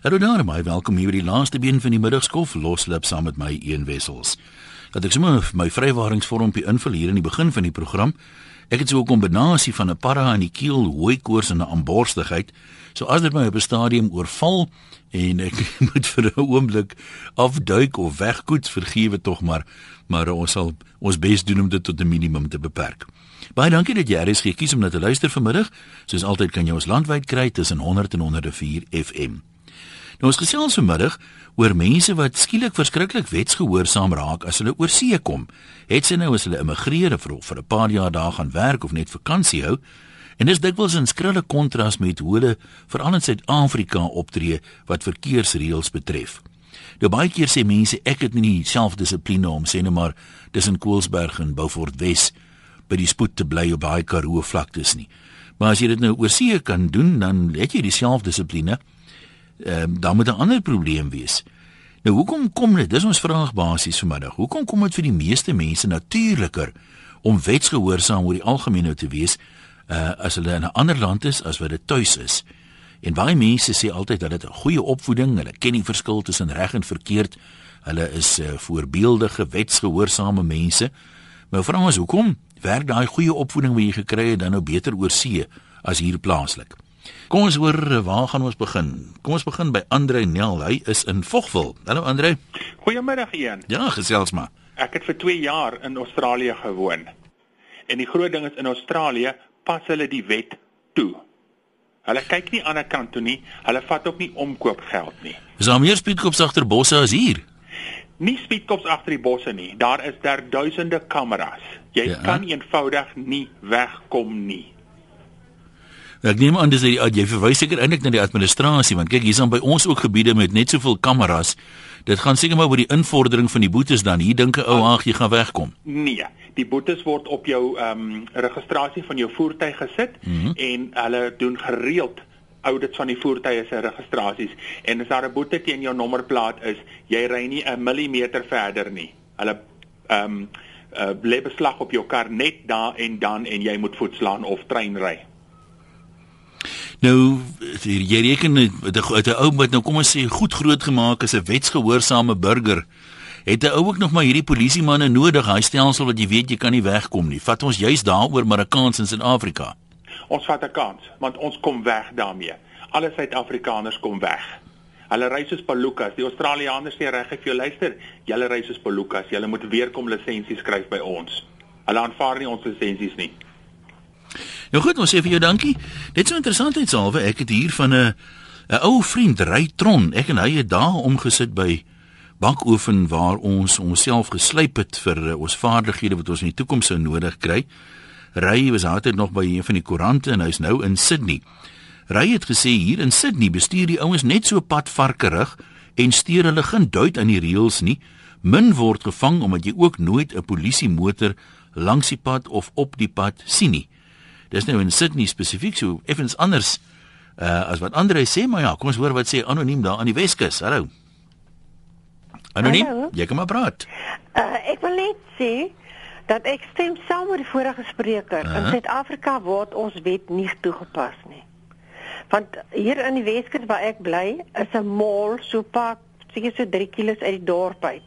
Hallo daar, my welkom hier by die laaste been van die middagskof loslip saam met my een wessels. Dat ek sommer my vrywaringsvormpie invul hier in die begin van die program. Ek het so 'n kombinasie van 'n para in die keel, hooi koors en 'n amborstigheid. So as dit my op 'n stadium oorval en ek moet vir 'n oomblik afduik of wegkoets, vergewe tog maar, maar ons sal ons bes doen om dit tot 'n minimum te beperk. Baie dankie dat jy RSG gekies om na te luister vanmiddag. Soos altyd kan jy ons landwyd kry tussen 100 en 104 FM. Nou ons gesels vanmiddag oor mense wat skielik verskriklik wetsgehoorsaam raak as hulle oor see kom. Het sy nou as hulle immigreer of vir 'n paar jaar daar gaan werk of net vakansie hou. En dis dikwels 'n skrille kontras met hoe hulle veral in Suid-Afrika optree wat verkeersreëls betref. Nou baie keer sê mense ek het nie selfdissipline om sê net maar tussen Koelsberg en Beaufort Wes by die spoed te bly op baie Karoo vlaktes nie. Maar as jy dit nou oor see kan doen, dan het jy die selfdissipline ehm um, dan moet 'n ander probleem wees. Nou hoekom kom dit? Dis ons vraag basies vanmiddag. Hoekom kom dit vir die meeste mense natuurliker om wetsgehoorsaam oor die algemeen nou te wees uh as hulle in 'n ander land is as wat dit tuis is? En baie mense sê altyd dat dit 'n goeie opvoeding, hulle ken die verskil tussen reg en verkeerd. Hulle is uh, voorbeeldige wetsgehoorsame mense. Maar vra ons hoekom werk daai goeie opvoeding wat jy gekry het dan nou beter oor see as hier plaaslik? Kom ons hoor waar gaan ons begin? Kom ons begin by Andre Nel. Hy is in Vogwel. Hallo Andre. Goeiemiddag een. Ja, gesels maar. Ek het vir 2 jaar in Australië gewoon. En die groot ding is in Australië pas hulle die wet toe. Hulle kyk nie aan die ander kant toe nie. Hulle vat ook nie omkoopgeld nie. Is daar meer speedkops agter bosse as hier? Nie speedkops agter die bosse nie. Daar is daar duisende kameras. Jy ja. kan eenvoudig nie wegkom nie. Ek neem aan dis jy, jy verwys seker eintlik na die administrasie want kyk hier's dan by ons ook gebiede met net soveel kameras. Dit gaan seker maar oor die invordering van die boetes dan. Hier dink 'n ou ag jy gaan wegkom. Nee, die boetes word op jou ehm um, registrasie van jou voertuig gesit mm -hmm. en hulle doen gereeld audits van die voertuie se registrasies en as daar 'n boete teen jou nommerplaat is, jy ry nie 'n millimeter verder nie. Hulle ehm um, uh, lê beslag op jou kar net daar en dan en jy moet voetslaan of trein ry. Nou jy reken met 'n ou wat nou kom ons sê goed groot gemaak is 'n wetsgehoorsame burger. Het 'n ou ook nog maar hierdie polisiemanne nodig, hy stelsel wat jy weet jy kan nie wegkom nie. Vat ons juist daaroor maar 'n kans in Suid-Afrika. Ons vat 'n kans want ons kom weg daarmee. Alle Suid-Afrikaners kom weg. Hulle ry soos palukas. Die Australiërs sê reg ek vir jou luister, julle ry soos palukas. Julle moet weer kom lisensies skryf by ons. Hulle aanvaar nie ons lisensies nie. Nou goed, ons sê vir jou dankie. Dit so interessantheidshalwe, ek het hier van 'n 'n ou vriend, Rytron. Ek en hy het daar omgesit by bakoefen waar ons onsself geslyp het vir uh, ons vaardighede wat ons in die toekoms sou nodig kry. Ry was altyd nog by een van die koerante en hy's nou in Sydney. Ry het gesê hier in Sydney bestuur die ouens net so padvarkerig en steur hulle geen duit aan die reëls nie. Min word gevang omdat jy ook nooit 'n polisie motor langs die pad of op die pad sien nie. Dis nou in Sydney spesifiek so effens anders uh as wat Andre sê, maar ja, kom ons hoor wat sê anoniem daar aan die Weskus. Hallo. Anoniem, Hallo. jy kom maar praat. Uh ek wil net sê dat ek stem saam met die vorige spreker. Uh -huh. In Suid-Afrika word ons wet nie toegepas nie. Want hier in die Weskus waar ek bly, is 'n mall so pak seker so 3 km uit die dorp uit.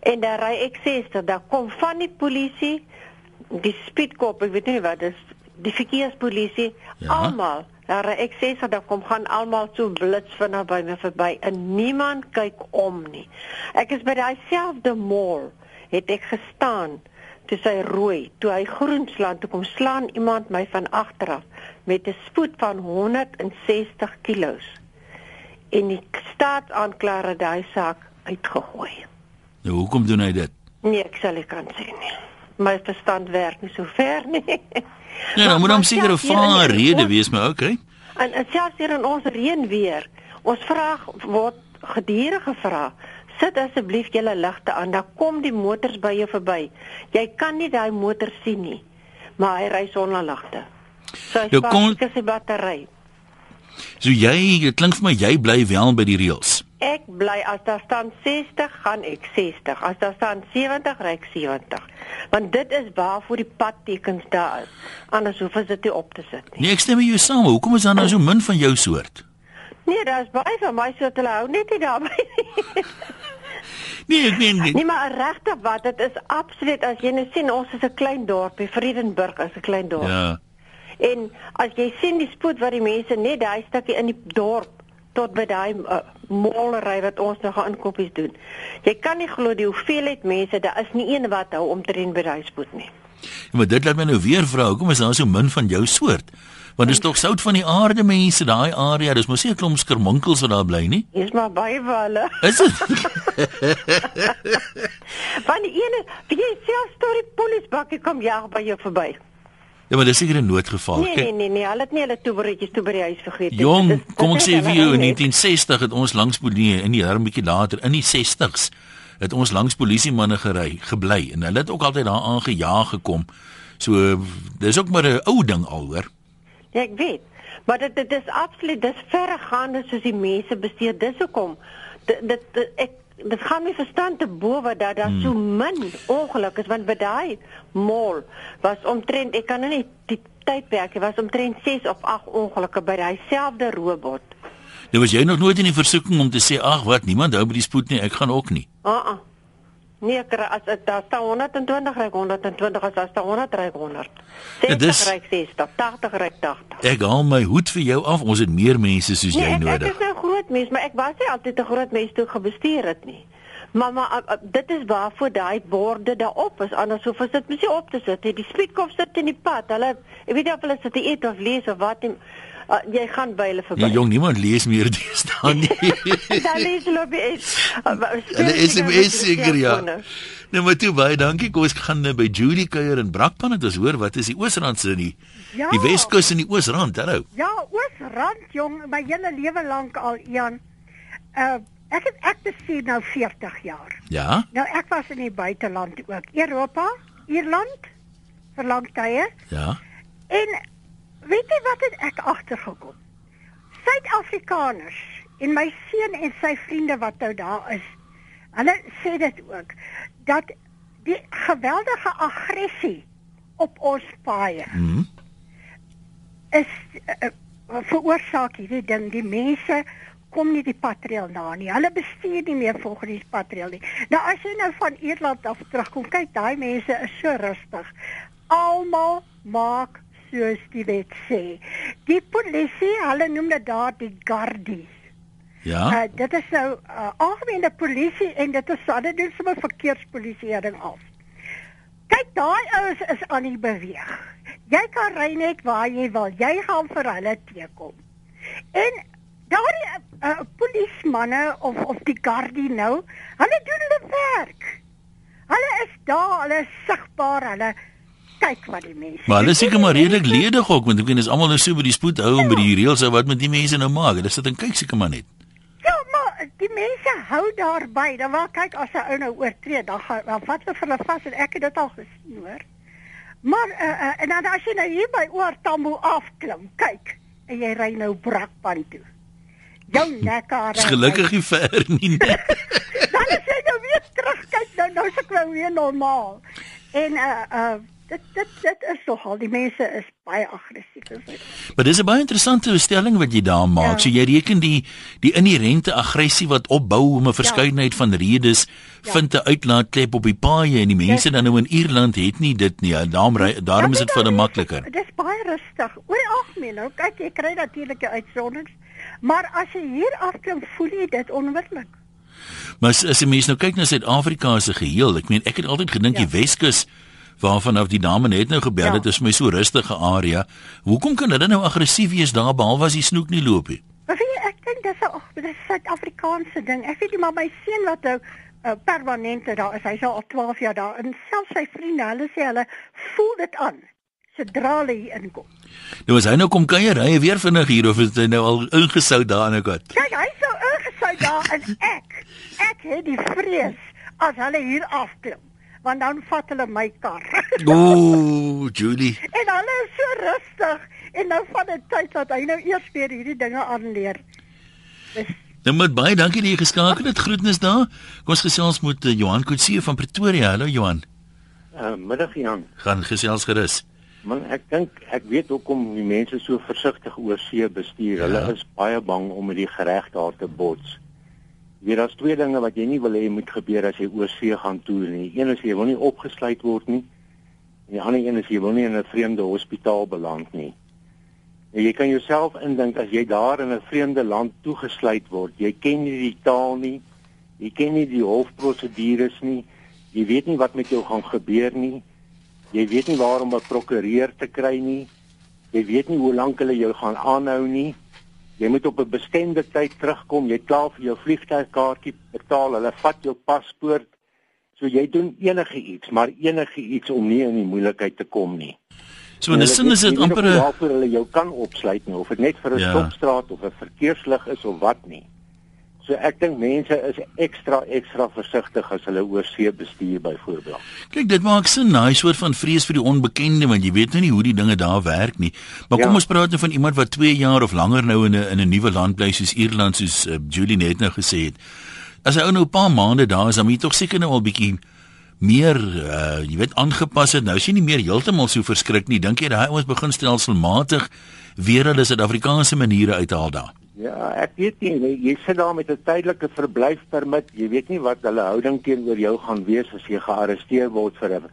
En daar ry ek 60, daar kom van die polisie, die speedkop, ek weet nie wat dit is die verkeerspolisie ja. almal. Daar ek sê dat daar kom gaan almal so blits vinnig by my verby en niemand kyk om nie. Ek is by daai selfde mall het ek gestaan toe sy rooi toe hy groen slaan toe kom slaan iemand my van agteraf met 'n spoed van 160 kg en die staatsaanklaer het daai saak uitgegooi. Nou hoekom doen hy dit? Nee ek sal nie kan sê nie. My verstand werk nie so ver nie Ja, dan moet hom seker 'n vaar rede wees, maar okay. En, en selfs hier in ons reën weer, ons vra word gediere gevra. Sit asseblief julle ligte aan, dan kom die motors by jou verby. Jy kan nie daai motor sien nie, maar hy ry sonder ligte. So hy sê sy battery. So jy, dit klink vir my jy bly wel by die reëls. Ek bly as daar staan 60, gaan ek 60. As daar staan 70, ry ek 70 want dit is waarvoor die padtekens daar is. Anders hoef dit nie op te sit nie. Nee, ek stem met jou saam. Hoekom is daar nou so min van jou soort? Nee, daar's baie van my so te hou net nie daarby. Nee, ek meen nie. nee, maar regtig wat, dit is absoluut as jy nou sien ons is 'n klein dorpie, Vredenburg is 'n klein dorp. Ja. En as jy sien die spoed wat die mense net daai stukkie in die dorp tot by daai uh, molery wat ons nou gaan inkopies doen. Jy kan nie glo die hoeveelheid mense, daar is nie een wat hou omtrent by daai spoed nie. Ja, maar dit laat my nou weer vra, hoekom is daar so min van jou soort? Want dis tog sout van die aarde mense daai area, dis mos nie 'n klomp skermonkels wat daar bly nie. Hier's maar baie vir hulle. Is dit? Van die ene, wie jy self storie polisbakkie kom jag by jou verby. Ja, maar dis seker 'n noodgeval. Nee nee nee nee, hulle het nie hulle toebereidjies toe by die huis vergeet nie. Jong, Dit is- kom ek dit sê vir jou in hulle net. 1960 het ons langs polisie in die jaar 'n bietjie later in die 60s het ons langs polisiemanne gery, gebly en hulle het ook altyd daar aangejaag gekom. So dis ook maar 'n ou ding al hoor. Ja, ek weet. Maar dit dit is absoluut dis verregaande soos die mense besteed. Dis hoekom dit dit dit- ek dit gaan my verstand te bo wat daar daar so min ongeluk is want by daai mall was omtrent ek kan nou nie die tydperk nie, was omtrent 6 of 8 ongelukke by daai selfde robot. Nou was jy nog nooit in die versoeking om te sê ag wat niemand hou by die spoed nie, ek gaan ook nie. Ah uh -uh. Nee, kry as dit daar staan 120 ry 120 as daar staan 100 ry 100. Ja, 60 dis- ry 60, 80 ry 80. Ek haal my hoed vir jou af. Ons het meer mense soos Nee, jy ek, ek nodig. is nou groot mens, maar ek was nie altyd 'n groot mens toe ek gebestuur het nie. Maar uh, uh, dit is waarvoor daai borde daarop is. Anders hoef as dit mos nie op te sit nie. Die speedkop sit in die pad. Hulle ek weet nie of hulle sit te eet of lees of wat nie. Uh, jy gaan by hulle verby. Nee, jong, niemand lees meer deesdae nie. Dan lees hulle op die S. Hulle SMS seker ja. Nou maar toe baie dankie. Kom ons gaan nou by Julie kuier in Brakpan en ons hoor wat is die Oosrand se nie. Ja. Die Weskus en die Oosrand. Hallo. Ja, Oosrand jong, my hele lewe lank al Ian. Uh ek het ek bestuur nou 40 jaar. Ja. Nou ek was in die buiteland ook. Europa, Ierland vir lang tye. Ja. En weet jy wat het ek agtergekom? Suid-Afrikaners en my seun en sy vriende wat nou daar is. Hulle sê dit ook dat die geweldige aggressie op ons paaie Mhm. is uh, veroorsaak hierdie ding die mense kom nie die patrail na nie. Hulle bestuur nie meer volgens die patrail nie. Nou as jy nou van Ierland af terugkom, kyk, daai mense is so rustig. Almal maak soos die wet sê. Die polisie, hulle noem dit daar die Gardi. Ja. Uh, dit is nou uh, algemene polisie en dit is hulle doen sommer verkeerspolisieering af. Kyk, daai ouens is aan die beweeg. Jy kan ry net waar jy wil. Jy gaan vir hulle teekom. En daardie uh, polismanne of of die guardie nou, hulle doen hulle werk. Hulle is daar, hulle is sigbaar, hulle kyk wat die mense. Maar hulle is seker maar redelik ledig ook want ek weet is almal nou so by die spoed hou en by die reëls hou wat met die mense nou maak. Hulle sit en kyk seker maar net. Ja, maar die mense hou daarby. Dan wel kyk as 'n ou nou oortree, dan gaan dan vat hulle vir hulle vas en ek het dit al gesien hoor. Maar uh, uh, en dan as jy nou hier by Oortambo afklim, kyk en jy ry nou Brakpan toe. Jou nekkare. Dis gelukkig nie ver nie. nee. Dan as jy nou weer terugkyk, nou nou is ek nou weer normaal. En uh uh dit dit dit is nogal die mense is baie aggressief. Maar dis 'n baie interessante stelling wat jy daar maak. Ja. So jy reken die die inherente aggressie wat opbou om 'n verskeidenheid van redes Ja. vind 'n uitlaatklep op die paaie en die mense dan nou in Ierland het nie dit nie. Daarom ry- daarom is Ja, dit vir hulle makliker. Dis baie rustig. Oor die algemeen, nou kyk jy kry natuurlik 'n uitsonderings, maar as jy hier afklim, voel jy dit onmiddellik. Maar as, as jy mens nou kyk na Suid-Afrika 'n geheel, ek meen ek het altyd gedink Ja. die Weskus waarvan af die dame net nou gebel Ja. het, is my so rustige area. Hoekom kan hulle nou aggressief wees daar behalwe as die snoek nie loop nie? Ek dink dis 'n dis 'n Suid-Afrikaanse ding. Ek weet nie maar my seun wat nou uh, permanent daar is, hy's al 12 jaar daar en selfs sy vriende, hulle sê hulle voel dit aan sodra hulle hier inkom. Nou as hy nou kom kuier, hy weer vinnig hier of is hy nou al ingesou daar aan die kant? Kyk, hy's so ingesou daar en ek, ek het die vrees as hulle hier afklim, want dan vat hulle my kar. Ooh, Julie. En hulle is so rustig en nou van 'n tyd dat hy nou eers weer hierdie dinge aanleer. Dis Nou met baie dankie dat jy geskakel het. Groetnis daar. Kom ons gesels met uh, Johan Kutse van Pretoria. Hallo Johan. Uh, middag Jan. Gaan gesels gerus. Man ek dink ek weet hoekom die mense so versigtig oor see bestuur. Hulle ja. is baie bang om met die gereg daar te bots. Weer daar's twee dinge wat jy nie wil hê moet gebeur as jy oor see gaan toer nie. Een is jy wil nie opgesluit word nie. En die ander een is jy wil nie in 'n vreemde hospitaal beland nie. En jy kan jouself indink as jy daar in 'n vreemde land toegesluit word. Jy ken nie die taal nie. Jy ken nie die hofprosedures nie. Jy weet nie wat met jou gaan gebeur nie. Jy weet nie waar om 'n prokureur te kry nie. Jy weet nie hoe lank hulle jou gaan aanhou nie. Jy moet op 'n bestemde tyd terugkom. Jy klaar vir jou vliegtuigkaartjie betaal. Hulle vat jou paspoort. So jy doen enige iets, maar enige iets om nie in die moeilikheid te kom nie. So in 'n sin is dit amper 'n waarvoor hulle jou kan opsluit nie of dit net vir 'n ja. stopstraat of 'n verkeerslig is of wat nie. So ek dink mense is ekstra ekstra versigtig as hulle oor see bestuur byvoorbeeld. Kyk, dit maak sin, 'n soort van vrees vir die onbekende want jy weet nou nie hoe die dinge daar werk nie. Maar kom ja. ons praat nou van iemand wat 2 jaar of langer nou in 'n in 'n nuwe land bly soos Ierland soos uh, Julie net nou gesê het. As hy ou nou 'n paar maande daar is, dan moet jy tog seker nou al bietjie meer uh, jy weet aangepas het. Nou is jy nie meer heeltemal so verskrik nie. Dink jy daai ouens begin stelselmatig weer hulle Suid-Afrikaanse maniere uithaal daar? Ja, ek weet nie, jy sit daar met 'n tydelike verblyfpermit. Jy weet nie wat hulle houding teenoor jou gaan wees as jy gearresteer word vir 'n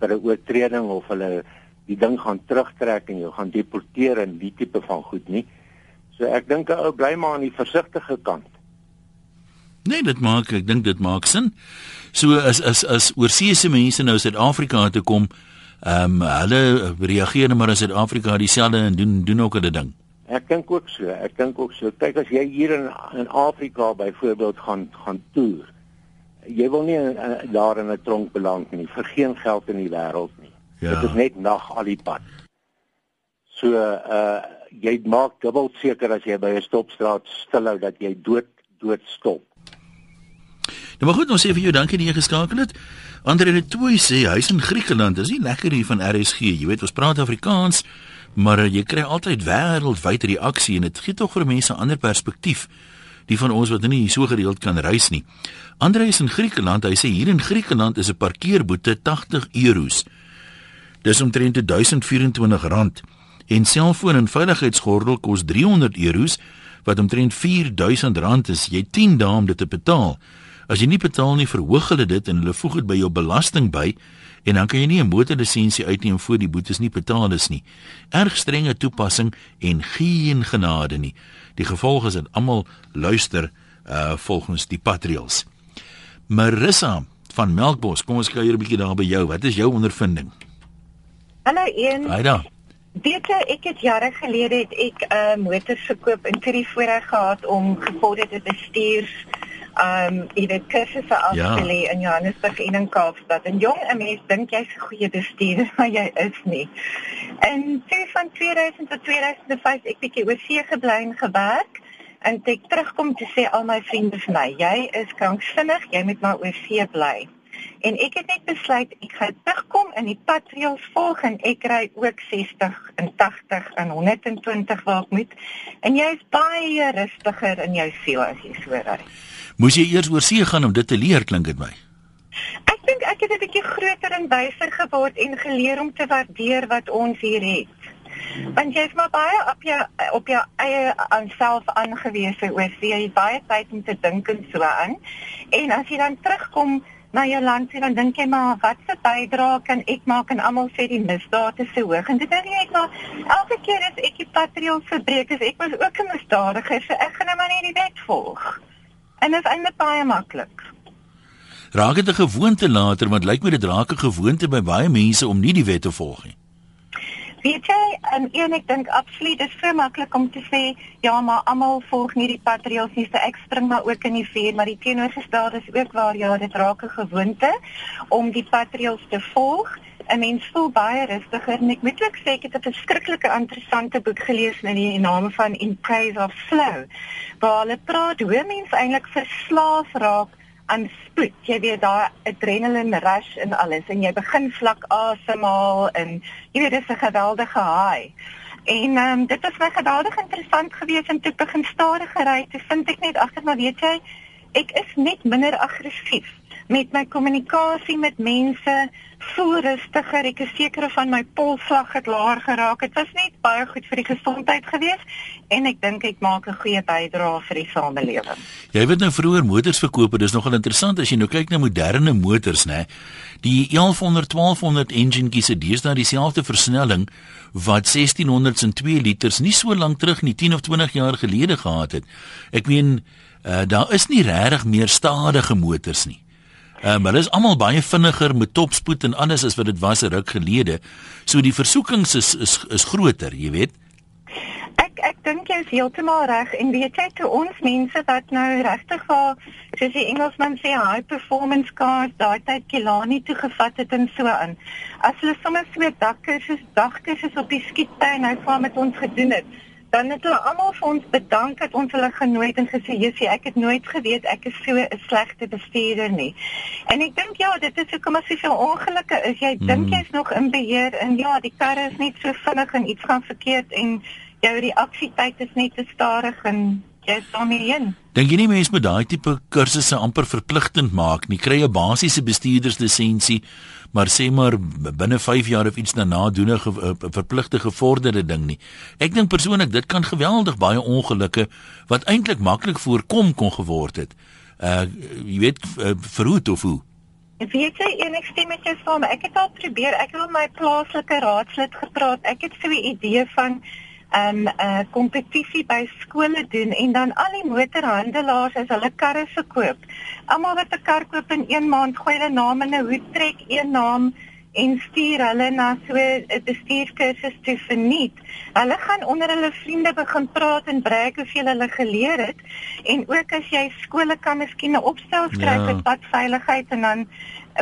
vir 'n oortreding of hulle die ding gaan terugtrek en jou gaan deporteer en die tipe van goed nie. So ek dink 'n ou bly maar aan die versigtige kant. Nee, dit maak ek dink dit maak sin. So as as as oorseese mense nou Suid-Afrika toe kom, ehm um, hulle reageer maar as Suid-Afrika dieselfde en doen doen ook hulle ding. Ek dink ook so. Ek dink ook so. Kyk as jy hier in in Afrika byvoorbeeld gaan gaan toer. Jy wil nie in, in, daar in 'n tronk beland nie vir geen geld in die wêreld nie. Ja. Dit is net nag al die pad. So uh jy maak dubbel seker as jy by 'n stopstraat stilhou dat jy dood dood stop. Nou maar goed, ons sê vir jou dankie dat jy geskakel het. Andre het toe sê hy's in Griekeland. Dis nie lekker hier van RSG. Jy weet, ons praat Afrikaans, maar jy kry altyd wêreldwyd reaksie en dit gee tog vir mense 'n ander perspektief. Die van ons wat nie so gereeld kan reis nie. Andre is in Griekeland. Hy sê hier in Griekeland is 'n parkeerboete 80 euros. Dis omtrent 1024 rand. En selfoon en veiligheidsgordel kos 300 euros wat omtrent 4000 rand is. Jy 10 dae om dit te betaal. As jy nie betaal nie, verhoog hulle dit en hulle voeg dit by jou belasting by en dan kan jy nie 'n motorlisensie uitneem voor die boetes nie betaal is nie. Erg strenge toepassing en geen genade nie. Die gevolg is dat almal luister uh volgens die patreels. Marissa van Melkbos, kom ons kyk 'n bietjie daar by jou. Wat is jou ondervinding? Hallo een. Haai daar. Weet jy, ek het jare gelede het ek 'n uh, motor verkoop en toe die voorreg gehad om gevorderde bestuurs um jy weet kursusse afgelê ja. in Johannesburg en in Kaapstad. En jong, 'n mens dink jy's 'n goeie bestuurder, maar jy is nie. En toe van 2000 tot 2005 ek bietjie oor see gebly en gewerk en ek terugkom te sê al my vriende vir my, jy is kranksinnig, jy moet maar oor see bly. En ek het net besluit ek gaan terugkom in die patreels volg en ek ry ook 60 en 80 en 120 waar ek moet. En jy's baie rustiger in jou siel as jy so ry. Moes jy eers oor see gaan om dit te leer klink dit my. Ek dink ek het 'n bietjie groter en wyser geword en geleer om te waardeer wat ons hier het. Want jy's maar baie op jou op jou eie aanself aangewese oor see. Jy baie tyd te dink en so aan. En as jy dan terugkom na jou land sien dan dink jy maar wat se bydrae kan ek maak en almal sê die misdade is so hoog. En dit dink ek maar elke keer as ek die patriots verbreek, is ek was ook 'n misdadiger. So ek gaan nou maar net die wet volg. En dit is eintlik baie maklik. Raak dit 'n gewoonte later want lyk my dit raak 'n gewoonte by baie mense om nie die wet te volg nie. Weet jy, en een ek dink absoluut dis so maklik om te sê ja, maar almal volg nie die patreels nie, so ek spring maar ook in die vuur, maar die teenoorgestelde is ook waar ja, dit raak 'n gewoonte om die patreels te volg. 'n mens voel baie rustiger en ek moet ook sê ek het 'n verskriklike interessante boek gelees met die naam van In Praise of Flow waar hulle praat hoe mense eintlik verslaaf raak aan spoed. Jy weet daai adrenaline rush en alles en jy begin vlak asemhaal en jy weet dis 'n geweldige high. En um, dit was my geweldig interessant geweest en toe begin stadiger ry, toe vind ek net agter maar weet jy, ek is net minder aggressief met my kommunikasie met mense voel rustiger. Ek is seker van my polsslag het laer geraak. Dit was net baie goed vir die gesondheid gewees en ek dink ek maak 'n goeie bydrae vir die samelewing. Jy weet nou vroeër motors verkoop, dis nogal interessant as jy nou kyk na moderne motors, né? Die 1100 1200 engine kies dit deesdae dieselfde versnelling wat 1600s en 2 liters nie so lank terug nie 10 of 20 jaar gelede gehad het. Ek meen uh, daar is nie regtig meer stadige motors nie. Ehm um, hulle is almal baie vinniger met topspoed en alles as wat dit was 'n ruk gelede. So die versoekings is is is groter, jy weet. Ek ek dink jy is heeltemal reg en weet jy toe ons mense wat nou regtig vir soos die Engelsman sê high performance cars daai tyd Kilani toe gevat het en so aan. As hulle sommer so dakkursus dagkursus op die skietbaan nou vir met ons gedoen het dan het hulle almal vir ons bedank dat ons hulle genooi het en gesê Jessie, ek het nooit geweet ek is so 'n slegte bestuurder nie. En ek dink ja, dit is hoekom as jy so ongelukkig is, jy mm. dink jy's nog in beheer en ja, die karre is net so vinnig en iets gaan verkeerd en jou reaksietyd is net te stadig en jy's daarmee in. Dink jy nie mense moet daai tipe kursusse amper verpligtend maak nie? Kry 'n basiese bestuurderslisensie maar sê maar binne 5 jaar of iets daarna doen 'n ge verpligte gevorderde ding nie. Ek dink persoonlik dit kan geweldig baie ongelukke wat eintlik maklik voorkom kon geword het. Uh jy weet uh, verhoed of hoe. Wie sê enig stem met jou saam? Ek het al probeer, ek het met my plaaslike raadslid gepraat. Ek het so 'n idee van um, uh, kompetisie by skole doen en dan al die motorhandelaars as hulle karre verkoop. Almal wat 'n kar koop in 1 maand gooi hulle naam in 'n hoed trek een naam en stuur hulle na so 'n bestuurskursus toe verniet. Hulle gaan onder hulle vriende begin praat en breek hoeveel hulle geleer het en ook as jy skole kan miskien 'n opstel skryf ja. vir padveiligheid en dan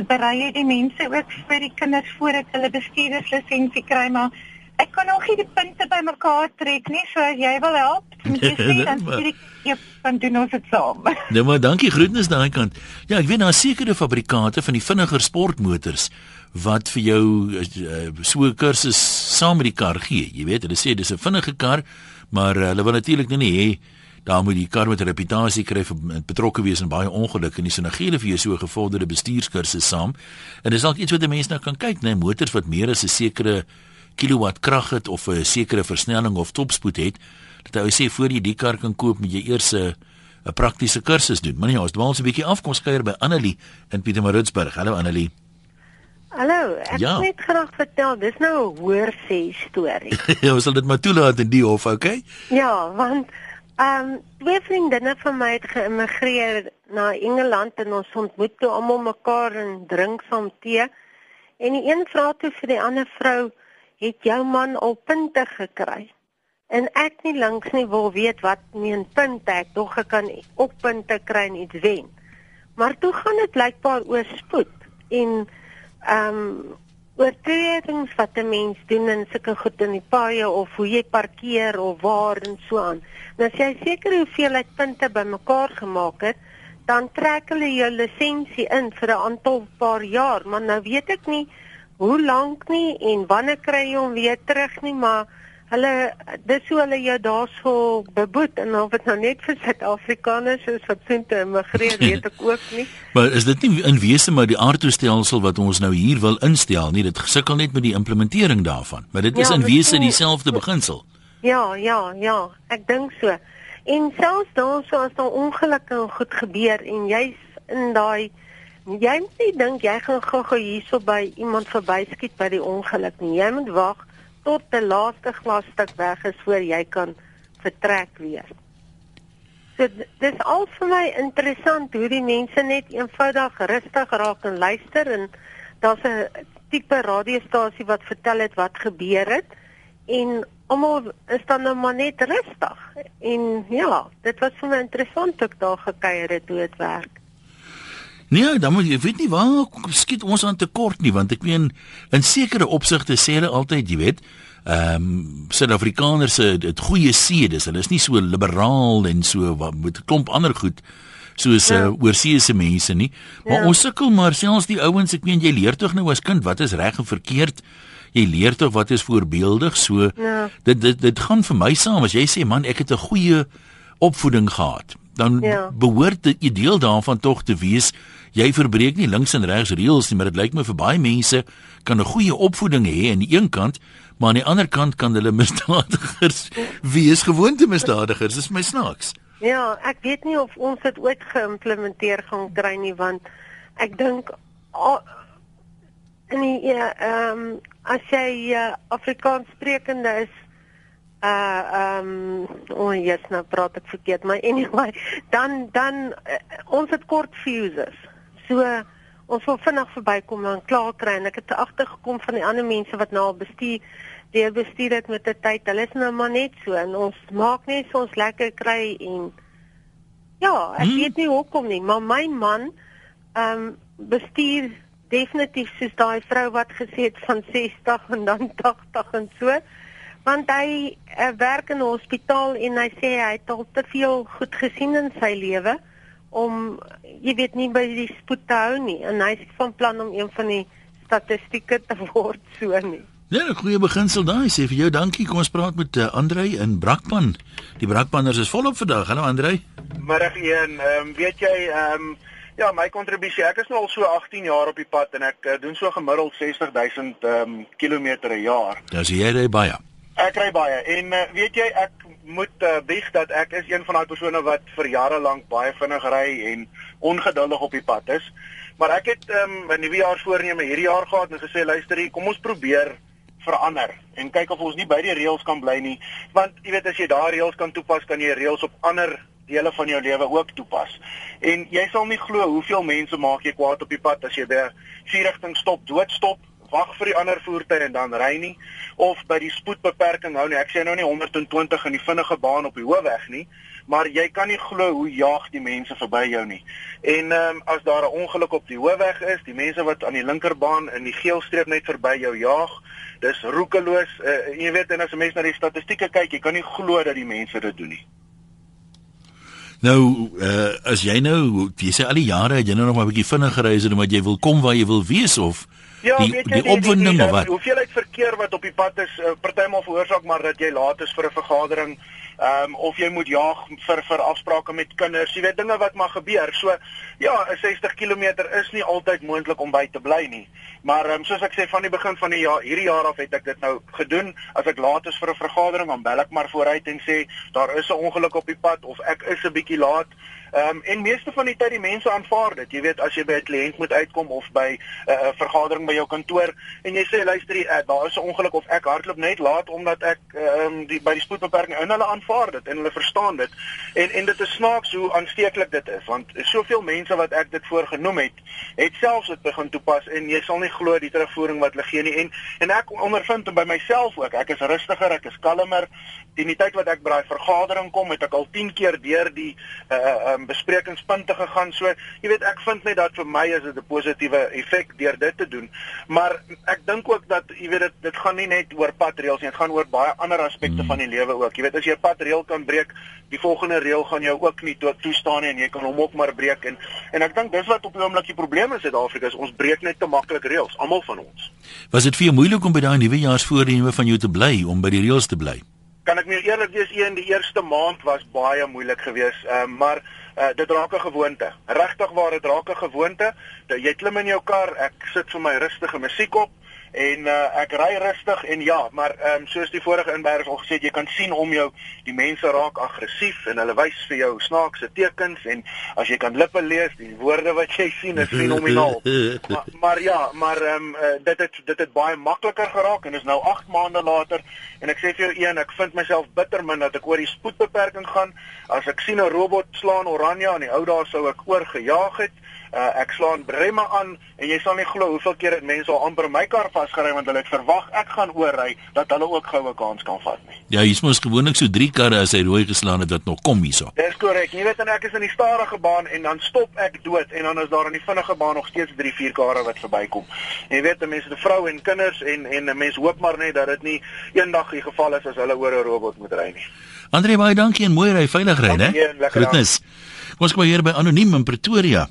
berei jy die mense ook vir die kinders voordat hulle bestuurderslisensie kry maar Ek kan nog nie die punte bymekaar trek nie, so as jy wil help, moet jy sê dan stuur ek jou van doen ons dit saam. Nee, maar dankie groetnis daai kant. Ja, ek weet daar sekere fabrikante van die vinniger sportmotors wat vir jou uh, so 'n kursus saam met die kar gee. Jy weet, hulle sê dis 'n vinnige kar, maar uh, hulle wil natuurlik nou nie hê daar moet die kar met 'n reputasie kry vir betrokke wees in baie ongelukke nie. So nou gee hulle vir jou so 'n gevorderde bestuurskursus saam. En dis dalk iets wat mense nou kan kyk, né, nee, motors wat meer as 'n sekere kilowatt krag het of 'n sekere versnelling of topspoed het, dat hy sê voor jy die kar kan koop, moet jy eers 'n 'n praktiese kursus doen. Maar nee, ons dwaal so 'n bietjie af, kom skeuier by Annelie in Pietermaritzburg. Hallo Annelie. Hallo, ek ja. net graag vertel, dis nou 'n hoor sê storie. ja, ons sal dit maar toelaat in die hof, okay? Ja, want ehm um, twee vriendinne van my het geïmmigreer na Engeland en ons ontmoet toe almal mekaar en drink saam tee. En die een vra toe vir die ander vrou, het jou man al punte gekry. En ek nie langs nie wil weet wat nie 'n punt ek tog ek kan op punte kry en iets wen. Maar toe gaan dit blykbaar oor spoed en ehm um, oortredings wat 'n mens doen in sulke goed in die paaie of hoe jy parkeer of waar en so aan. Nou as jy seker hoeveelheid punte bymekaar gemaak het, dan trek hulle jou lisensie in vir 'n aantal paar jaar, maar nou weet ek nie hoe lank nie en wanneer kry jy hom weer terug nie, maar hulle dis hoe hulle jou daarso beboet en of dit nou net vir Suid-Afrikaners is wat sin te immigreer, weet ek ook nie. maar is dit nie in wese maar die aardtoestelsel wat ons nou hier wil instel nie, dit sukkel net met die implementering daarvan, maar dit is ja, in wese dieselfde beginsel. Ja, ja, ja, ek dink so. En selfs dan so as daar ongelukke goed gebeur en jy's in daai Jy moet nie dink jy gaan gou-gou hierso by iemand verbyskiet by die ongeluk nie. Jy moet wag tot die laaste glasstuk weg is voor jy kan vertrek weer. So dis al vir my interessant hoe die mense net eenvoudig rustig raak en luister en daar's 'n tipe radiostasie wat vertel het wat gebeur het en almal is dan nou maar net rustig. En ja, dit was vir my interessant ook daar gekuier het hoe dit werk. Nee, dan moet jy weet nie waar skiet ons aan te kort nie, want ek meen in sekere opsigte sê hulle altyd, jy weet, ehm um, Suid-Afrikaners het goeie sedes. Hulle is nie so liberaal en so wat met 'n klomp ander goed soos ja. uh, oorseese mense nie. Maar ja. ons sukkel maar selfs die ouens, ek meen jy leer tog nou as kind wat is reg en verkeerd. Jy leer tog wat is voorbeeldig. So ja. dit dit dit gaan vir my saam as jy sê man, ek het 'n goeie opvoeding gehad dan ja. behoort die deel daarvan tog te wees jy verbreek nie links en regs reëls nie, maar dit lyk my vir baie mense kan 'n goeie opvoeding hê aan die een kant, maar aan die ander kant kan hulle misdadigers wees, gewoonte misdadigers. Dis my snaaks. Ja, ek weet nie of ons dit ooit geïmplementeer gaan kry nie want ek dink in die ehm um, as jy uh, Afrikaans sprekende is uh ehm um, o, oh, yes, nou praat ek verkeerd, maar anyway, dan dan uh, ons het kort fuses. So ons wil vinnig verbykom en klaar kry en ek het agtergekom van die ander mense wat nou al bestuur deur bestuur het met 'n tyd. Hulle is nou maar net so en ons maak net so ons lekker kry en ja, ek hmm. weet nie hoekom nie, maar my man ehm um, bestuur definitief soos daai vrou wat gesê het van 60 en dan 80 en so want hy uh, werk in 'n hospitaal en hy sê hy het al te veel goed gesien in sy lewe om jy weet nie by die spoed te hou nie en hy is van plan om een van die statistieke te word so nie. Ja, 'n goeie beginsel daai sê vir jou dankie. Kom ons praat met uh, eh, Andrei in Brakpan. Die Brakpanners is volop vandag. Hallo Andrei. Middag een. Ehm um, weet jy ehm um, Ja, my kontribusie, ek is nou al so 18 jaar op die pad en ek uh, doen so gemiddeld 60000 ehm um, kilometer 'n jaar. Dis jy ry baie. Ek ry baie en uh, weet jy ek moet uh, bieg dat ek is een van daai persone wat vir jare lank baie vinnig ry en ongeduldig op die pad is. Maar ek het ehm um, 'n nuwe jaar voorneme hierdie jaar gehad en gesê luister hier, kom ons probeer verander en kyk of ons nie by die reëls kan bly nie want jy weet as jy daai reëls kan toepas kan jy reëls op ander dele van jou lewe ook toepas. En jy sal nie glo hoeveel mense maak jy kwaad op die pad as jy by vier rigting stop, doodstop, wag vir die ander voertuie en dan ry nie of by die spoedbeperking hou nie. Ek sê nou nie 120 in die vinnige baan op die hoofweg nie, maar jy kan nie glo hoe jaag die mense verby jou nie. En ehm um, as daar 'n ongeluk op die hoofweg is, die mense wat aan die linkerbaan in die geelstreep net verby jou jaag, dis roekeloos. Uh, jy weet en as 'n mens na die statistieke kyk, jy kan nie glo dat die mense dit doen nie. Nou, uh, as jy nou, jy sê al die jare het jy nou nog maar 'n bietjie vinniger gereis en omdat jy wil kom waar jy wil wees of Ja, die, weet jy, die opwinding of wat? Hoeveel uit verkeer wat op die pad is, uh, partymal veroorsaak maar dat jy laat is vir 'n vergadering ehm um, of jy moet jaag vir vir afsprake met kinders. Jy weet dinge wat maar gebeur. So ja, 'n 60 km is nie altyd moontlik om by te bly nie. Maar ehm um, soos ek sê van die begin van die jaar hierdie jaar af het ek dit nou gedoen. As ek laat is vir 'n vergadering, dan bel ek maar vooruit en sê daar is 'n ongeluk op die pad of ek is 'n bietjie laat. Ehm um, en meeste van die tyd die mense aanvaar dit. Jy weet as jy by 'n kliënt moet uitkom of by 'n uh, vergadering by jou kantoor en jy sê luister, uh, daar is 'n ongeluk of ek hardloop net laat omdat ek ehm um, die by die spoedbeperking in hulle aanvaar dit en hulle verstaan dit. En en dit is snaaks hoe aansteeklik dit is want soveel mense wat ek dit voorgenoem het, het selfs dit begin toepas en jy sal nie glo die terugvoering wat hulle gee nie en en ek ondervind by myself ook. Ek is rustiger, ek is kalmer. In die tyd wat ek by daai vergadering kom, het ek al 10 keer deur die uh um, besprekingspunte gegaan. So, jy weet, ek vind net dat vir my is dit 'n positiewe effek deur dit te doen. Maar ek dink ook dat jy weet dit dit gaan nie net oor padreëls nie, dit gaan oor baie ander aspekte mm. van die lewe ook. Jy weet as jy 'n padreël kan breek, die volgende reël gaan jou ook nie to toestaan nie en jy kan hom ook maar breek en en ek dink dis wat op die oomblik die probleem in Suid-Afrika is. Ons breek net te maklik reëls, almal van ons. Was dit vir jou moeilik om by daai nuwe jaarsvoorneme van jou te bly om by die reëls te bly? Kan ek meer eerlik wees, een die eerste maand was baie moeilik geweest, uh, maar uh, dit raak 'n gewoonte. Regtig waar dit raak 'n gewoonte. Jy klim in jou kar, ek sit vir my rustige musiek op en uh, ek ry rustig en ja, maar ehm um, soos die vorige inberders al gesê het, jy kan sien om jou die mense raak aggressief en hulle wys vir jou snaakse tekens en as jy kan lippe lees, die woorde wat jy sien is fenomenaal. maar, maar ja, maar ehm um, uh, dit het dit het baie makliker geraak en is nou 8 maande later en ek sê vir jou een, ek vind myself bitter min dat ek oor die spoedbeperking gaan. As ek sien 'n robot slaan oranje aan die ou daar sou ek oorgejaag het uh, ek slaan bremme aan en jy sal nie glo hoeveel keer dit mense al amper my kar vasgery want hulle het verwag ek gaan oorry dat hulle ook goue kans kan vat nie. Ja, hier's mos gewoonlik so 3 karre as hy rooi geslaan het wat nog kom hierso. Dis korrek. Jy weet en ek is in die stadige baan en dan stop ek dood en dan is daar in die vinnige baan nog steeds 3, 4 karre wat verbykom. Jy weet die mense, die vroue en kinders en en 'n mens hoop maar net dat dit nie eendag die geval is as hulle oor 'n robot moet ry nie. Andre baie dankie en mooi ry, veilig ry, né? Groetnis. Kom ons kom hier by anoniem in Pretoria.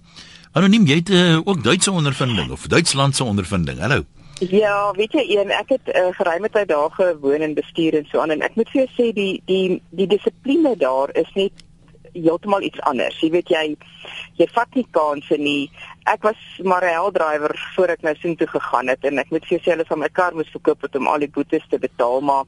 Anoniem, jy het uh, ook Duitse ondervinding of Duitslandse ondervinding. Hallo. Ja, weet jy een, ek het uh, geruime tyd daar gewoon en bestuur en so aan en ek moet vir jou sê die die die dissipline daar is net heeltemal iets anders. Jy weet jy jy vat nie kansse nie. Ek was maar 'n heldrywer voor ek nou sien toe gegaan het en ek moet vir jou sê hulle van my kar moes verkoop het om al die boetes te betaal maar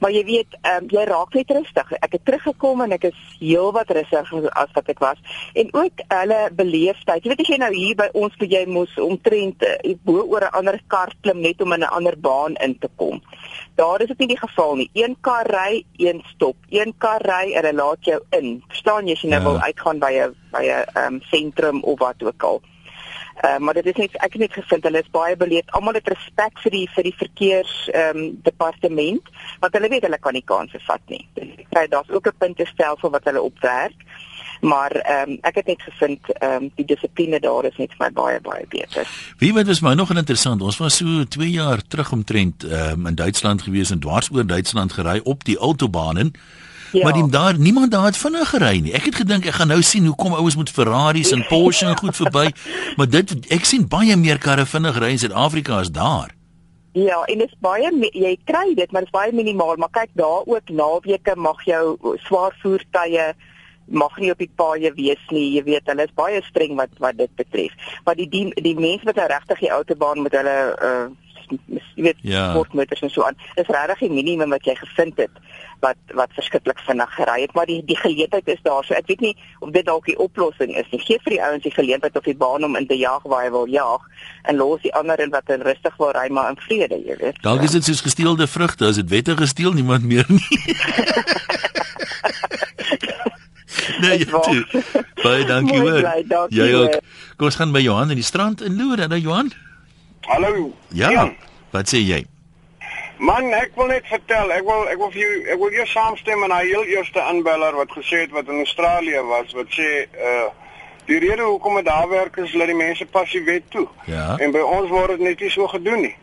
maar jy weet um, jy raak net rustig. Ek het teruggekom en ek is heelwat rustiger as wat ek was en ook hulle beleefdheid. Jy weet as jy nou hier by ons by jy moes omtrent uh, bo oor 'n ander kar klim net om in 'n ander baan in te kom. Daar is dit nie die geval nie. Een kar ry, een stop. Een kar ry en hulle laat jou in. Verstaan jy as jy nou ja. wil uitgaan by 'n by 'n um, sentrum of wat ook al. Uh, maar dit is net ek het net gevind hulle is baie beleefd. Almal het respek vir die vir die verkeers ehm um, departement want hulle weet hulle kan nie kansse vat nie. Dit daar's ook 'n puntestelsel wat hulle opwerk. Maar ehm um, ek het net gevind ehm um, die dissipline daar is net vir my baie baie beter. Wie weet was my nog interessant. Ons was so 2 jaar terug omtrent ehm um, in Duitsland gewees en dwars oor Duitsland gery op die autobahne. Ja. Maar die daar niemand daar het vinnig gery nie. Ek het gedink ek gaan nou sien hoe kom ouens met Ferraris en Porsche en goed verby, maar dit ek sien baie meer karre vinnig ry in Suid-Afrika as daar. Ja, en dit is baie jy kry dit, maar dit is baie minimaal, maar kyk daar ook naweke mag jou swaar voertuie mag nie op die paaie wees nie. Jy weet, hulle is baie streng wat wat dit betref. Maar die die, die mense wat nou regtig die autobaan met hulle uh jy weet ja. sportmotors en so aan. Dis regtig die minimum wat jy gevind het wat wat verskriklik vinnig gery het, maar die die geleentheid is daar. So ek weet nie of dit dalk die oplossing is nie. Gee vir die ouens die geleentheid op die baan om in te jag waar hy wil jag en los die ander in wat in rustig wil ry maar in vrede, jy weet. Dalk is dit soos gesteelde vrugte, as dit wette gesteel niemand meer nie. nee, jy toe. Baie dankie hoor. Jy ook. Kom ons gaan by Johan in die strand in Loer, dan Johan. Hallo. Ja. Jan. Wat sê jy? Man, ek wil net vertel, ek wil ek wil vir jou ek wil eers saamstem met daai heel eerste aanbeller wat gesê het wat in Australië was wat sê uh die rede hoekom dit daar werk is dat die mense pas die wet toe. Ja. En by ons word dit net nie so gedoen nie.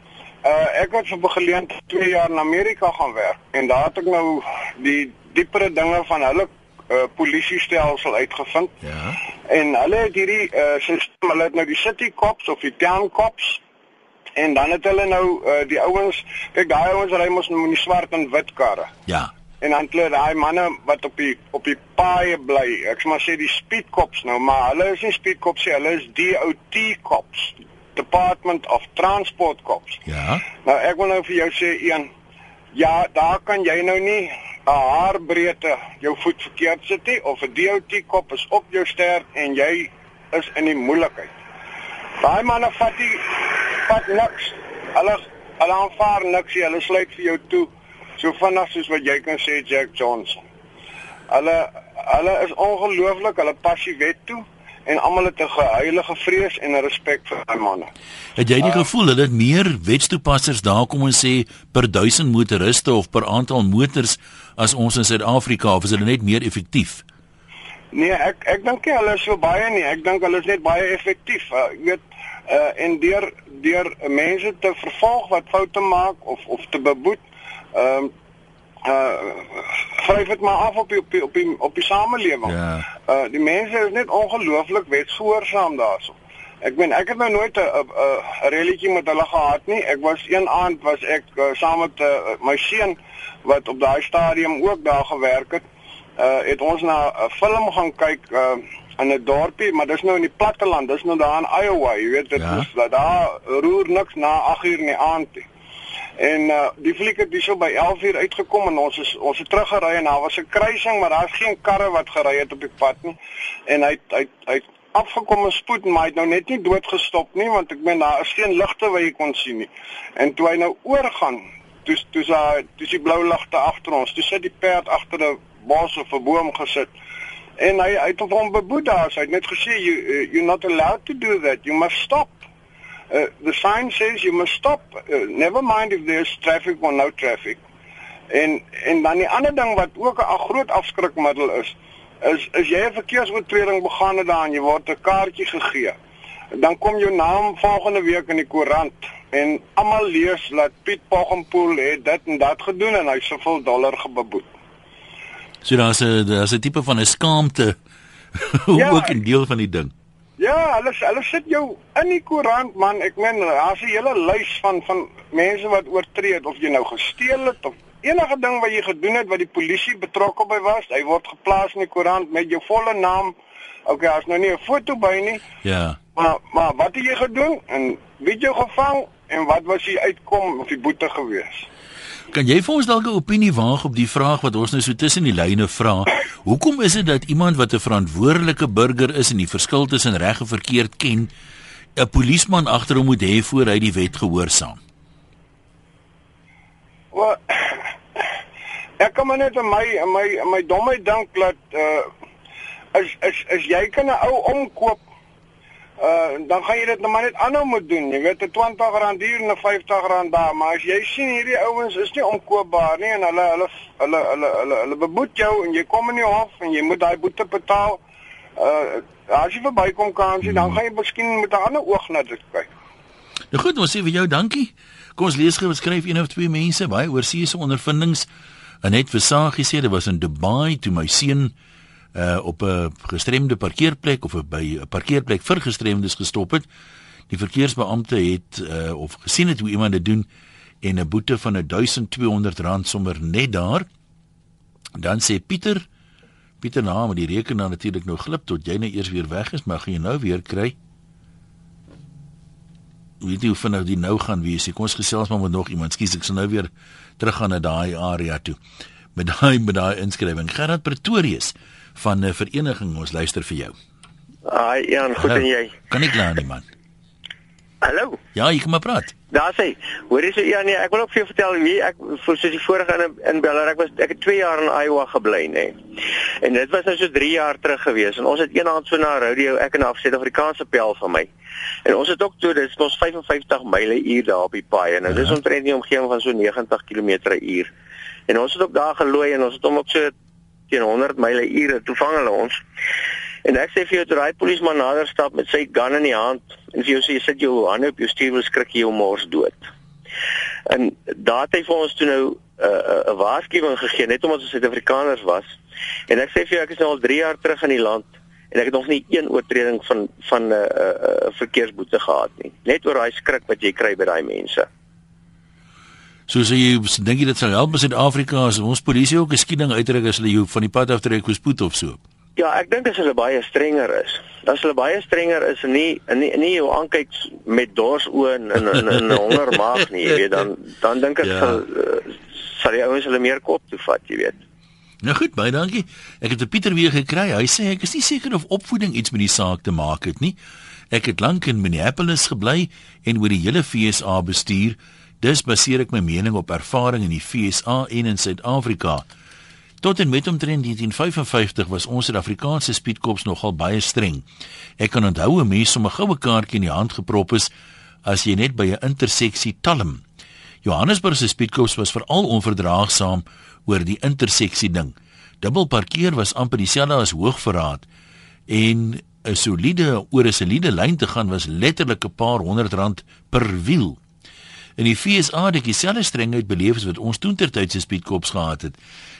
Uh ek het vir geleent 2 jaar in Amerika gaan werk en daar het ek nou die diepere dinge van hulle uh polisiestelsel uitgevind. Ja. En hulle het hierdie uh sisteem, hulle het nou die city cops of die town cops En dan het hulle nou uh, die ouens, kyk daai ouens ry mos in die swart en wit karre. Ja. En dan hulle daai manne wat op die op die paaie bly. Ek sê maar sê die speed cops nou, maar hulle is nie speed cops nie, hulle is DOT cops. Department of Transport cops. Ja. Nou ek wil nou vir jou sê een ja, daar kan jy nou nie 'n haarbreedte jou voet verkeerd sit nie of 'n DOT kop is op jou ster en jy is in die moeilikheid. Daai manne vat die vat niks. Hulle hulle aanvaar niks nie. Hulle sluit vir jou toe so vinnig soos wat jy kan sê Jack Johnson. Hulle hulle is ongelooflik. Hulle pas die wet toe en almal het 'n heilige vrees en 'n respek vir daai manne. Het jy die uh, gevoel hulle het meer wetstoepassers daar kom ons sê per 1000 motoriste of per aantal motors as ons in Suid-Afrika of is hulle net meer effektief? Nee, ek ek dink nie hulle is so baie nie. Ek dink hulle is net baie effektief. Uh, jy weet, uh en deur deur mense te vervolg wat foute maak of of te beboet. Ehm uh, uh vryf dit maar af op die, op die, op die, op die samelewing. Ja. Uh die mense is net ongelooflik wetsgehoorsaam daarso. Ek meen ek het nou nooit 'n 'n relletjie met hulle gehad nie. Ek was een aand was ek uh, saam met uh, my seun wat op daai stadium ook daar gewerk het. Uh het ons na 'n film gaan kyk uh in 'n dorpie, maar dis nou in die platteland, dis nou daar in Iowa, jy weet dit ja. is dat daar roer niks na 8 uur in die aand nie. En uh die fliek het hierso by 11 uur uitgekom en ons is ons het teruggery en daar was 'n kruising, maar daar's geen karre wat gery het op die pad nie. En hy hy hy afgekom en spoed maar hy het nou net nie doodgestop nie want ek meen daar is geen ligte wat jy kon sien nie. En toe hy nou oorgaan, toe toe sy toe sy blou ligte agter ons, toe sit die perd agter 'n bos of 'n boom gesit. En hy hy het hom beboet daar. Hy het net gesê you uh, you're not allowed to do that. You must stop. Uh, the sign says you must stop. Uh, never mind if there's traffic or no traffic. En en dan die ander ding wat ook 'n groot afskrikmiddel is, is is jy 'n verkeersoortreding begaan het daar en jy word 'n kaartjie gegee. Dan kom jou naam volgende week in die koerant en almal lees dat Piet Poggenpoel het dit en dat gedoen en hy soveel dollar gebeboet. So daar's 'n daar's 'n tipe van 'n skaamte ja, ook 'n deel van die ding. Ja, hulle hulle sit jou in die koerant man. Ek meen daar's 'n hele lys van van mense wat oortree het of jy nou gesteel het of enige ding wat jy gedoen het wat die polisie betrokke by was, hy word geplaas in die koerant met jou volle naam. Okay, as nou nie 'n foto by nie. Ja. Maar maar wat het jy gedoen en wie het jou gevang en wat was die uitkom of die boete gewees? Kan jy vir ons dalk 'n opinie waag op die vraag wat ons nou so tussen die lyne vra? Hoekom is dit dat iemand wat 'n verantwoordelike burger is en die verskil tussen reg en verkeerd ken, 'n polisieman agter hom moet hê voor hy die wet gehoorsaam? Wel ek kom net in my in my in my domheid dink dat uh as as as jy kan 'n ou omkoop uh dan gaan jy dit nou maar net aanhou moet doen. Jy weet 'n R20 hier en 'n R50 daar, maar as jy sien hierdie ouens is nie omkoopbaar nie en hulle hulle hulle hulle hulle, hulle beboet jou en jy kom in die hof en jy moet daai boete betaal. Uh as jy verbykom kan sien, dan gaan jy miskien met 'n ander oog na dit kyk. Nou goed, ons sê vir jou dankie. Kom ons lees gou skryf een of twee mense baie oorseese ondervindings. Anet Versagie sê dit was in Dubai toe my seun uh op 'n gestremde parkeerplek of by 'n parkeerplek vir gestremdes gestop het. Die verkeersbeampte het uh of gesien het hoe iemand dit doen en 'n boete van 1200 rand sommer net daar. Dan sê Pieter Pieter naam, nou, die rekenaar natuurlik nou glip tot jy nou eers weer weg is, maar gaan jy nou weer kry? Weet jy hoe vinnig die nou gaan wees? Kom ons gesels maar met nog iemand. Skus, ek sal nou weer teruggaan na daai area toe. Met daai met daai inskrywing. Gerard Pretorius van 'n vereniging ons luister vir jou. Ai, Jan, goed en jy? Kan ek klaar nie man. Hallo. Ja, ek kom maar praat. Daar sê, hoor jy so ja nee, ek wil ook vir jou vertel wie ek vir soos die vorige in in Beller, ek was ek het 2 jaar in Iowa gebly nê. En dit was nou so 3 jaar terug gewees en ons het eendag so na rodeo ek en 'n Suid-Afrikaanse pel van my. En ons het ook toe dis ons 55 myle uur daar op die paai en nou dis omtrent nie omgewing van so 90 km/h. En ons het ook daar gelooi en ons het hom ook so teen 100 myle ure toe vang hulle ons. En ek sê vir jou dat daai polisieman nader stap met sy gun in die hand en vir jou sê sit jou hande op jou stuur wil skrik jy jou mors dood. En daar het hy vir ons toe nou 'n uh, 'n waarskuwing gegee net omdat ons Suid-Afrikaners was. En ek sê vir jou ek is nou al 3 jaar terug in die land en ek het nog nie een oortreding van van 'n uh, uh, verkeersboete gehad nie. Net oor daai skrik wat jy kry by daai mense. So sê jy dink jy dit sal help in Suid-Afrika as ons polisie ook 'n skieding uitdruk as hulle jou van die pad aftrek hoe spoed of so? Ja, ek dink as hulle baie strenger is. As hulle baie strenger is en nie nie nie jou aankyk met dors oë en in in 'n honger maag nie, jy weet, dan dan dink ek ja. sal uh, sal die ouens hulle meer kop toe vat, jy weet. Nou goed, baie dankie. Ek het 'n Pieter weer gekry. Hy sê ek is nie seker of opvoeding iets met die saak te maak het nie. Ek het lank in Minneapolis gebly en oor die hele FSA bestuur. Dis baseer ek my mening op ervaring in die FSA en in Suid-Afrika. Tot en met omtrent 1955 was ons Suid-Afrikaanse speedkops nogal baie streng. Ek kan onthou 'n mens om 'n goue kaartjie in die hand geprop is as jy net by 'n interseksie talm. Johannesburg se speedkops was veral onverdraagsaam oor die interseksie ding. Dubbel parkeer was amper dieselfde as hoogverraad en 'n soliede oor 'n soliede lyn te gaan was letterlik 'n paar honderd rand per wiel. In die FSA het ek dieselfde strengheid beleef as wat ons toentertyd se speedkops gehad het.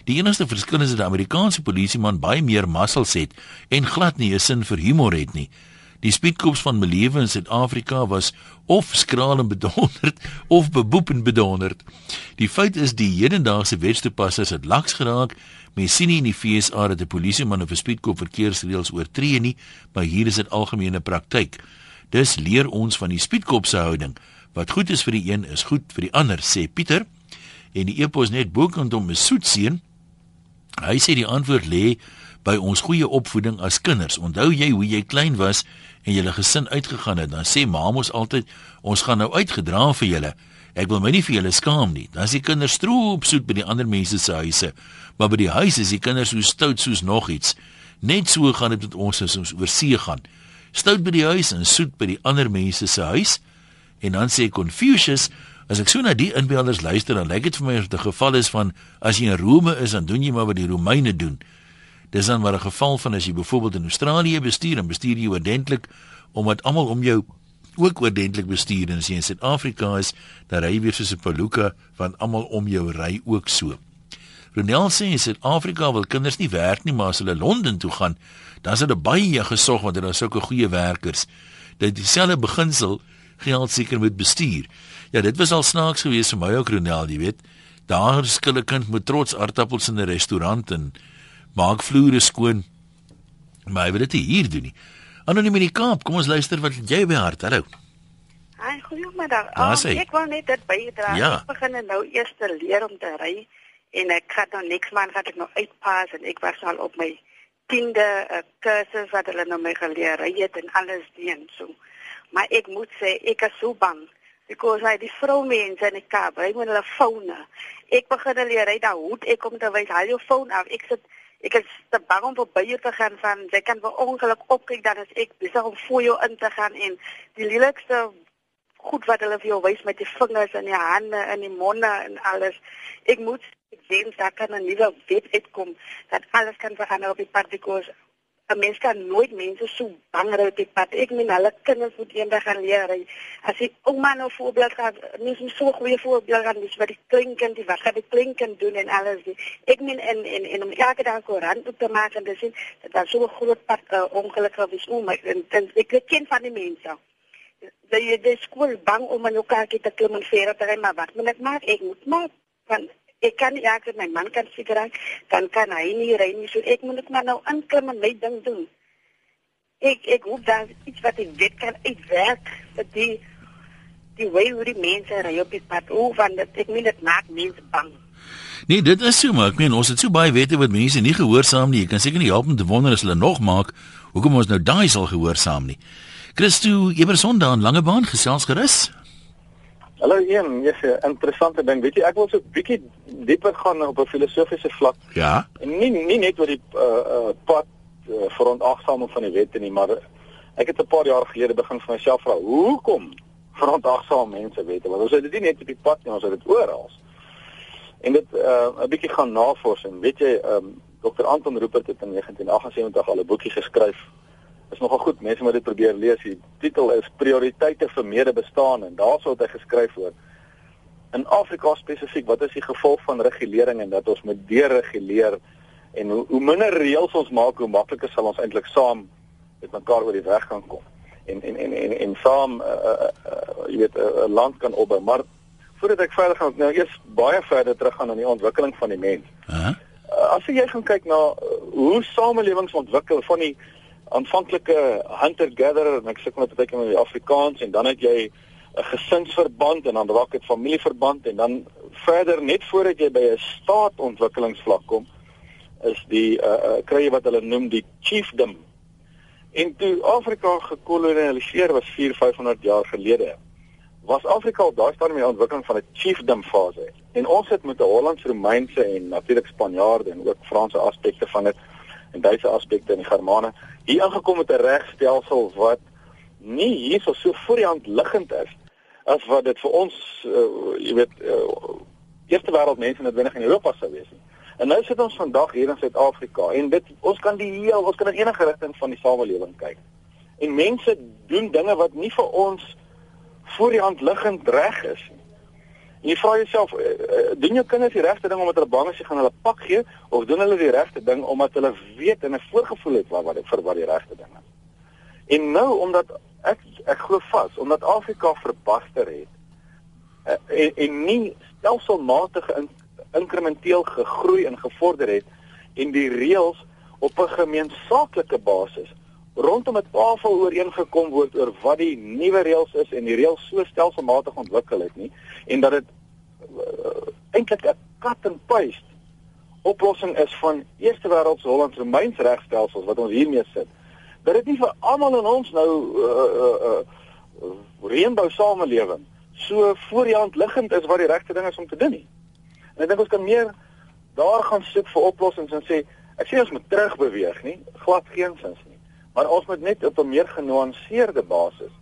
Die enigste verskil is dat die Amerikaanse polisieman baie meer muscles het en glad nie 'n sin vir humor het nie. Die speedkops van belewe in Suid-Afrika was of skraal en bedonderd of beboep en bedonderd. Die feit is die hedendaagse wetstoepassers het laks geraak. Mens sien nie in die FSA dat 'n polisieman of 'n speedkop verkeersreëls oortree nie, maar hier is dit algemene praktyk. Dis leer ons van die speedkop se houding. Wat goed is vir die een is goed vir die ander, sê Pieter. En die epos net bokant om 'n soet seun. Hy sê die antwoord lê by ons goeie opvoeding as kinders. Onthou jy hoe jy klein was en julle gesin uitgegaan het, dan sê ma mos altyd ons gaan nou uitgedra vir julle. Ek wil my nie vir julle skaam nie. Dan is die kinders stroop soet by die ander mense se huise. Maar by die huis is die kinders so stout soos nog iets. Net so gaan dit met ons as ons oor see gaan. Stout by die huis en soet by die ander mense se huis. En dan sê Confucius, as ek so na die inbeelders luister, dan lyk dit vir my of dit 'n geval is van as jy in Rome is, dan doen jy maar wat die Romeine doen. Dis dan maar 'n geval van as jy byvoorbeeld in Australië bestuur en bestuur jy oordentlik omdat almal om jou ook oordentlik bestuur en as jy in Suid-Afrika is, dan ry jy weer soos 'n paluka want almal om jou ry ook so. Ronel sê in Suid-Afrika wil kinders nie werk nie, maar as hulle Londen toe gaan, dan is hulle baie gesog want hulle is sulke goeie werkers. Dit dieselfde beginsel geld seker moet bestuur. Ja, dit was al snaaks geweest vir my ook Ronel, jy weet. Daar skil 'n kind met trots aardappels in 'n restaurant en maak vloere skoon. Maar hy wil dit hier doen nie. Anoniem in die Kaap, kom ons luister wat jy by hart. Hallo. Hi, goeiemiddag. Oh, ek wou net dit bydra. Ja. Ek begin nou eers te leer om te ry en ek gaan nou niks man gaan ek nou uitpas en ek was al op my 10de uh, kursus wat hulle nou my geleer het en alles doen so. Maar ek moet sê ek is so bang because hy die vroumense in die Kaap, hy moet hulle fone. Ek begin leer ry daar hoed ek kom te wys al jou foon af. Ek sit ek is te bang om verby te gaan van jy kan vir ongeluk opkyk dan as ek besig om voor jou in te gaan en die lelikste goed wat hulle vir jou wys met die vingers en die hande en die monde en alles. Ek moet wens dat kan 'n nuwe wet uitkom dat alles kan verander op die pad because 'n mens kan nooit mense so bang hou op die pad. Ek meen hulle kinders moet eendag gaan leer. As jy ouma nou voorbeeld gaan, mens moet so goeie voorbeeld gaan dis wat die kleinkind die wat gaan die kleinkind doen en alles. Ek meen in in en om elke dag koerant op te maak en dis dat daar so 'n groot pad uh, ongelukkig is ouma en, en ek ken van die mense dat jy die skool bang om aan jou kaartjie te klim en verder te ry maar wat moet ek maak ek moet maar van ek kan ja ek my man kan seker dan kan hy nie ry nie so ek moet maar nou inklim en my ding doen ek ek hoop dan iets wat ek weet kan uitwerk dat die die way hoe die mense ry op die pad hoe van dit ek meen dit maak mense bang Nee, dit is so maar ek meen ons het so baie wette wat mense nie gehoorsaam nie. Jy kan seker nie help om te wonder as hulle nog maak hoekom ons nou daai sal gehoorsaam nie. Christo Eberson daar in Langebaan gesels gerus. Hallo Ian, jy's 'n interessante ding. Weet jy, ek wil so 'n bietjie dieper gaan op 'n filosofiese vlak. Ja. En nie nie net oor die uh uh pad uh, verontagsaming van die wette nie, maar ek het 'n paar jaar gelede begin vir myself vra, hoekom verontagsaam mense wette? Want ons het dit nie net op die pad nie, ons het dit oral. En dit uh 'n bietjie gaan navorsing. Weet jy, um Dr. Anton Rupert het in 1978 al 'n boekie geskryf is nogal goed. Mense moet dit probeer lees. Die titel is Prioriteite vir medebestaan en daarso het hy geskryf oor in Afrika spesifiek wat is die gevolg van regulering en dat ons moet dereguleer en hoe, hoe minder reëls ons maak, hoe makliker sal ons eintlik saam met mekaar oor die weg kan kom. En en en en, en saam uh, uh, uh, jy weet 'n uh, uh, land kan opbou. Maar voordat ek verder gaan, nou eers baie verder terug gaan aan die ontwikkeling van die mens. Uh -huh. uh, as jy gaan kyk na uh, hoe samelewings ontwikkel van die aanvanklike hunter gatherer en ek sê net baie met die Afrikaans en dan het jy 'n gesinsverband en dan raak dit familieverband en dan verder net voordat jy by 'n staatontwikkelingsvlak kom is die uh, uh kry jy wat hulle noem die chiefdom. En toe Afrika gekolonialiseer was 4 500 jaar gelede was Afrika op daai stadium in die ontwikkeling van 'n chiefdom fase. En ons het met die Hollands-Romeinse en natuurlik Spanjaarde en ook Franse aspekte van dit en Duitse aspekte in die Germane hier aangekom met 'n regstelsel wat nie hierso so voor die hand liggend is as wat dit vir ons uh, jy weet uh, eerste wêreld mense net wenig in Europa sou wees nie. En nou sit ons vandag hier in Suid-Afrika en dit ons kan die heel ons kan in enige rigting van die samelewing kyk. En mense doen dinge wat nie vir ons voor die hand liggend reg is nie. Jy vra jouself, uh, uh, doen jou kinders die regte ding omdat hulle bang is jy gaan hulle pak gee of doen hulle die regte ding omdat hulle weet en 'n voorgevoel het wat wat vir wat die regte ding is? En nou omdat ek ek glo vas omdat Afrika verbaster het uh, en, en nie stelselmatig in, inkrementeel gegroei en gevorder het en die reëls op 'n gemeensaaklike basis rondom 'n tafel ooreengekom word oor wat die nuwe reëls is en die reëls so stelselmatig ontwikkel het nie en dat dit uh, eintlik 'n cut and paste oplossing is van eerste wêreld se Hollandse Romeinse regstelsels wat ons hiermee sit. Dat dit nie vir almal in ons nou uh uh, uh reënbou samelewing so voor die hand liggend is wat die regte ding is om te doen nie. En ek dink ons kan meer daar gaan soek vir oplossings en sê ek sê ons moet terugbeweeg nie, glad geensins nie maar ons moet net op 'n meer genuanceerde basis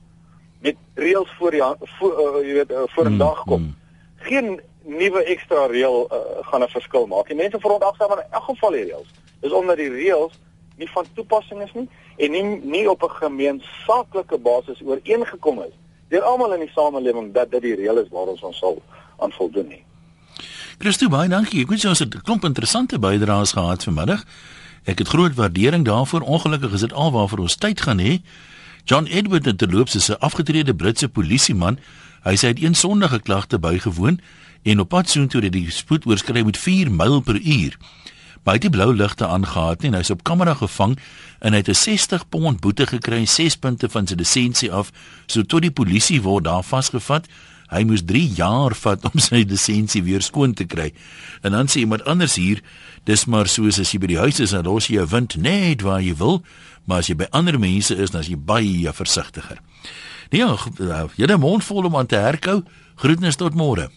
met reëls voor die voor uh, jy weet uh, voor 'n mm, dag kom. Mm. Geen nuwe ekstra reël uh, gaan 'n verskil maak. Die mense veronderstel maar in elk geval die reëls. Dis omdat die reëls nie van toepassing is nie en nie nie op 'n gemeensaaklike basis ooreengekom is deur almal in die samelewing dat dit die reël is waar ons ons sal aan voldoen nie. Christo baie dankie. Ek wens ons het 'n klomp interessante bydraes gehad vanmiddag. Ek het groot waardering daarvoor. Ongelukkig is dit alwaarvoor ons tyd gaan hê. John Edward het terloops is 'n afgetrede Britse polisieman. Hy sê hy het een sondige klagte bygewoon en op pad soontoe het die spoed oorskry met 4 myl per uur. Maar hy het die blou ligte aangehaat en hy's op kamera gevang en hy het 'n 60 pond boete gekry, 6 punte van sy lisensie af, so tot die polisie word daar vasgevat. Hy moes 3 jaar vat om sy lisensie weer skoon te kry. En dan sê iemand anders hier, dis maar soos as jy by die huis is en los jy jou wind net waar jy wil, maar as jy by ander mense is, dan is jy baie versigtiger. Nee, ja, jy het 'n mond vol om aan te herkou. Groetnis tot môre.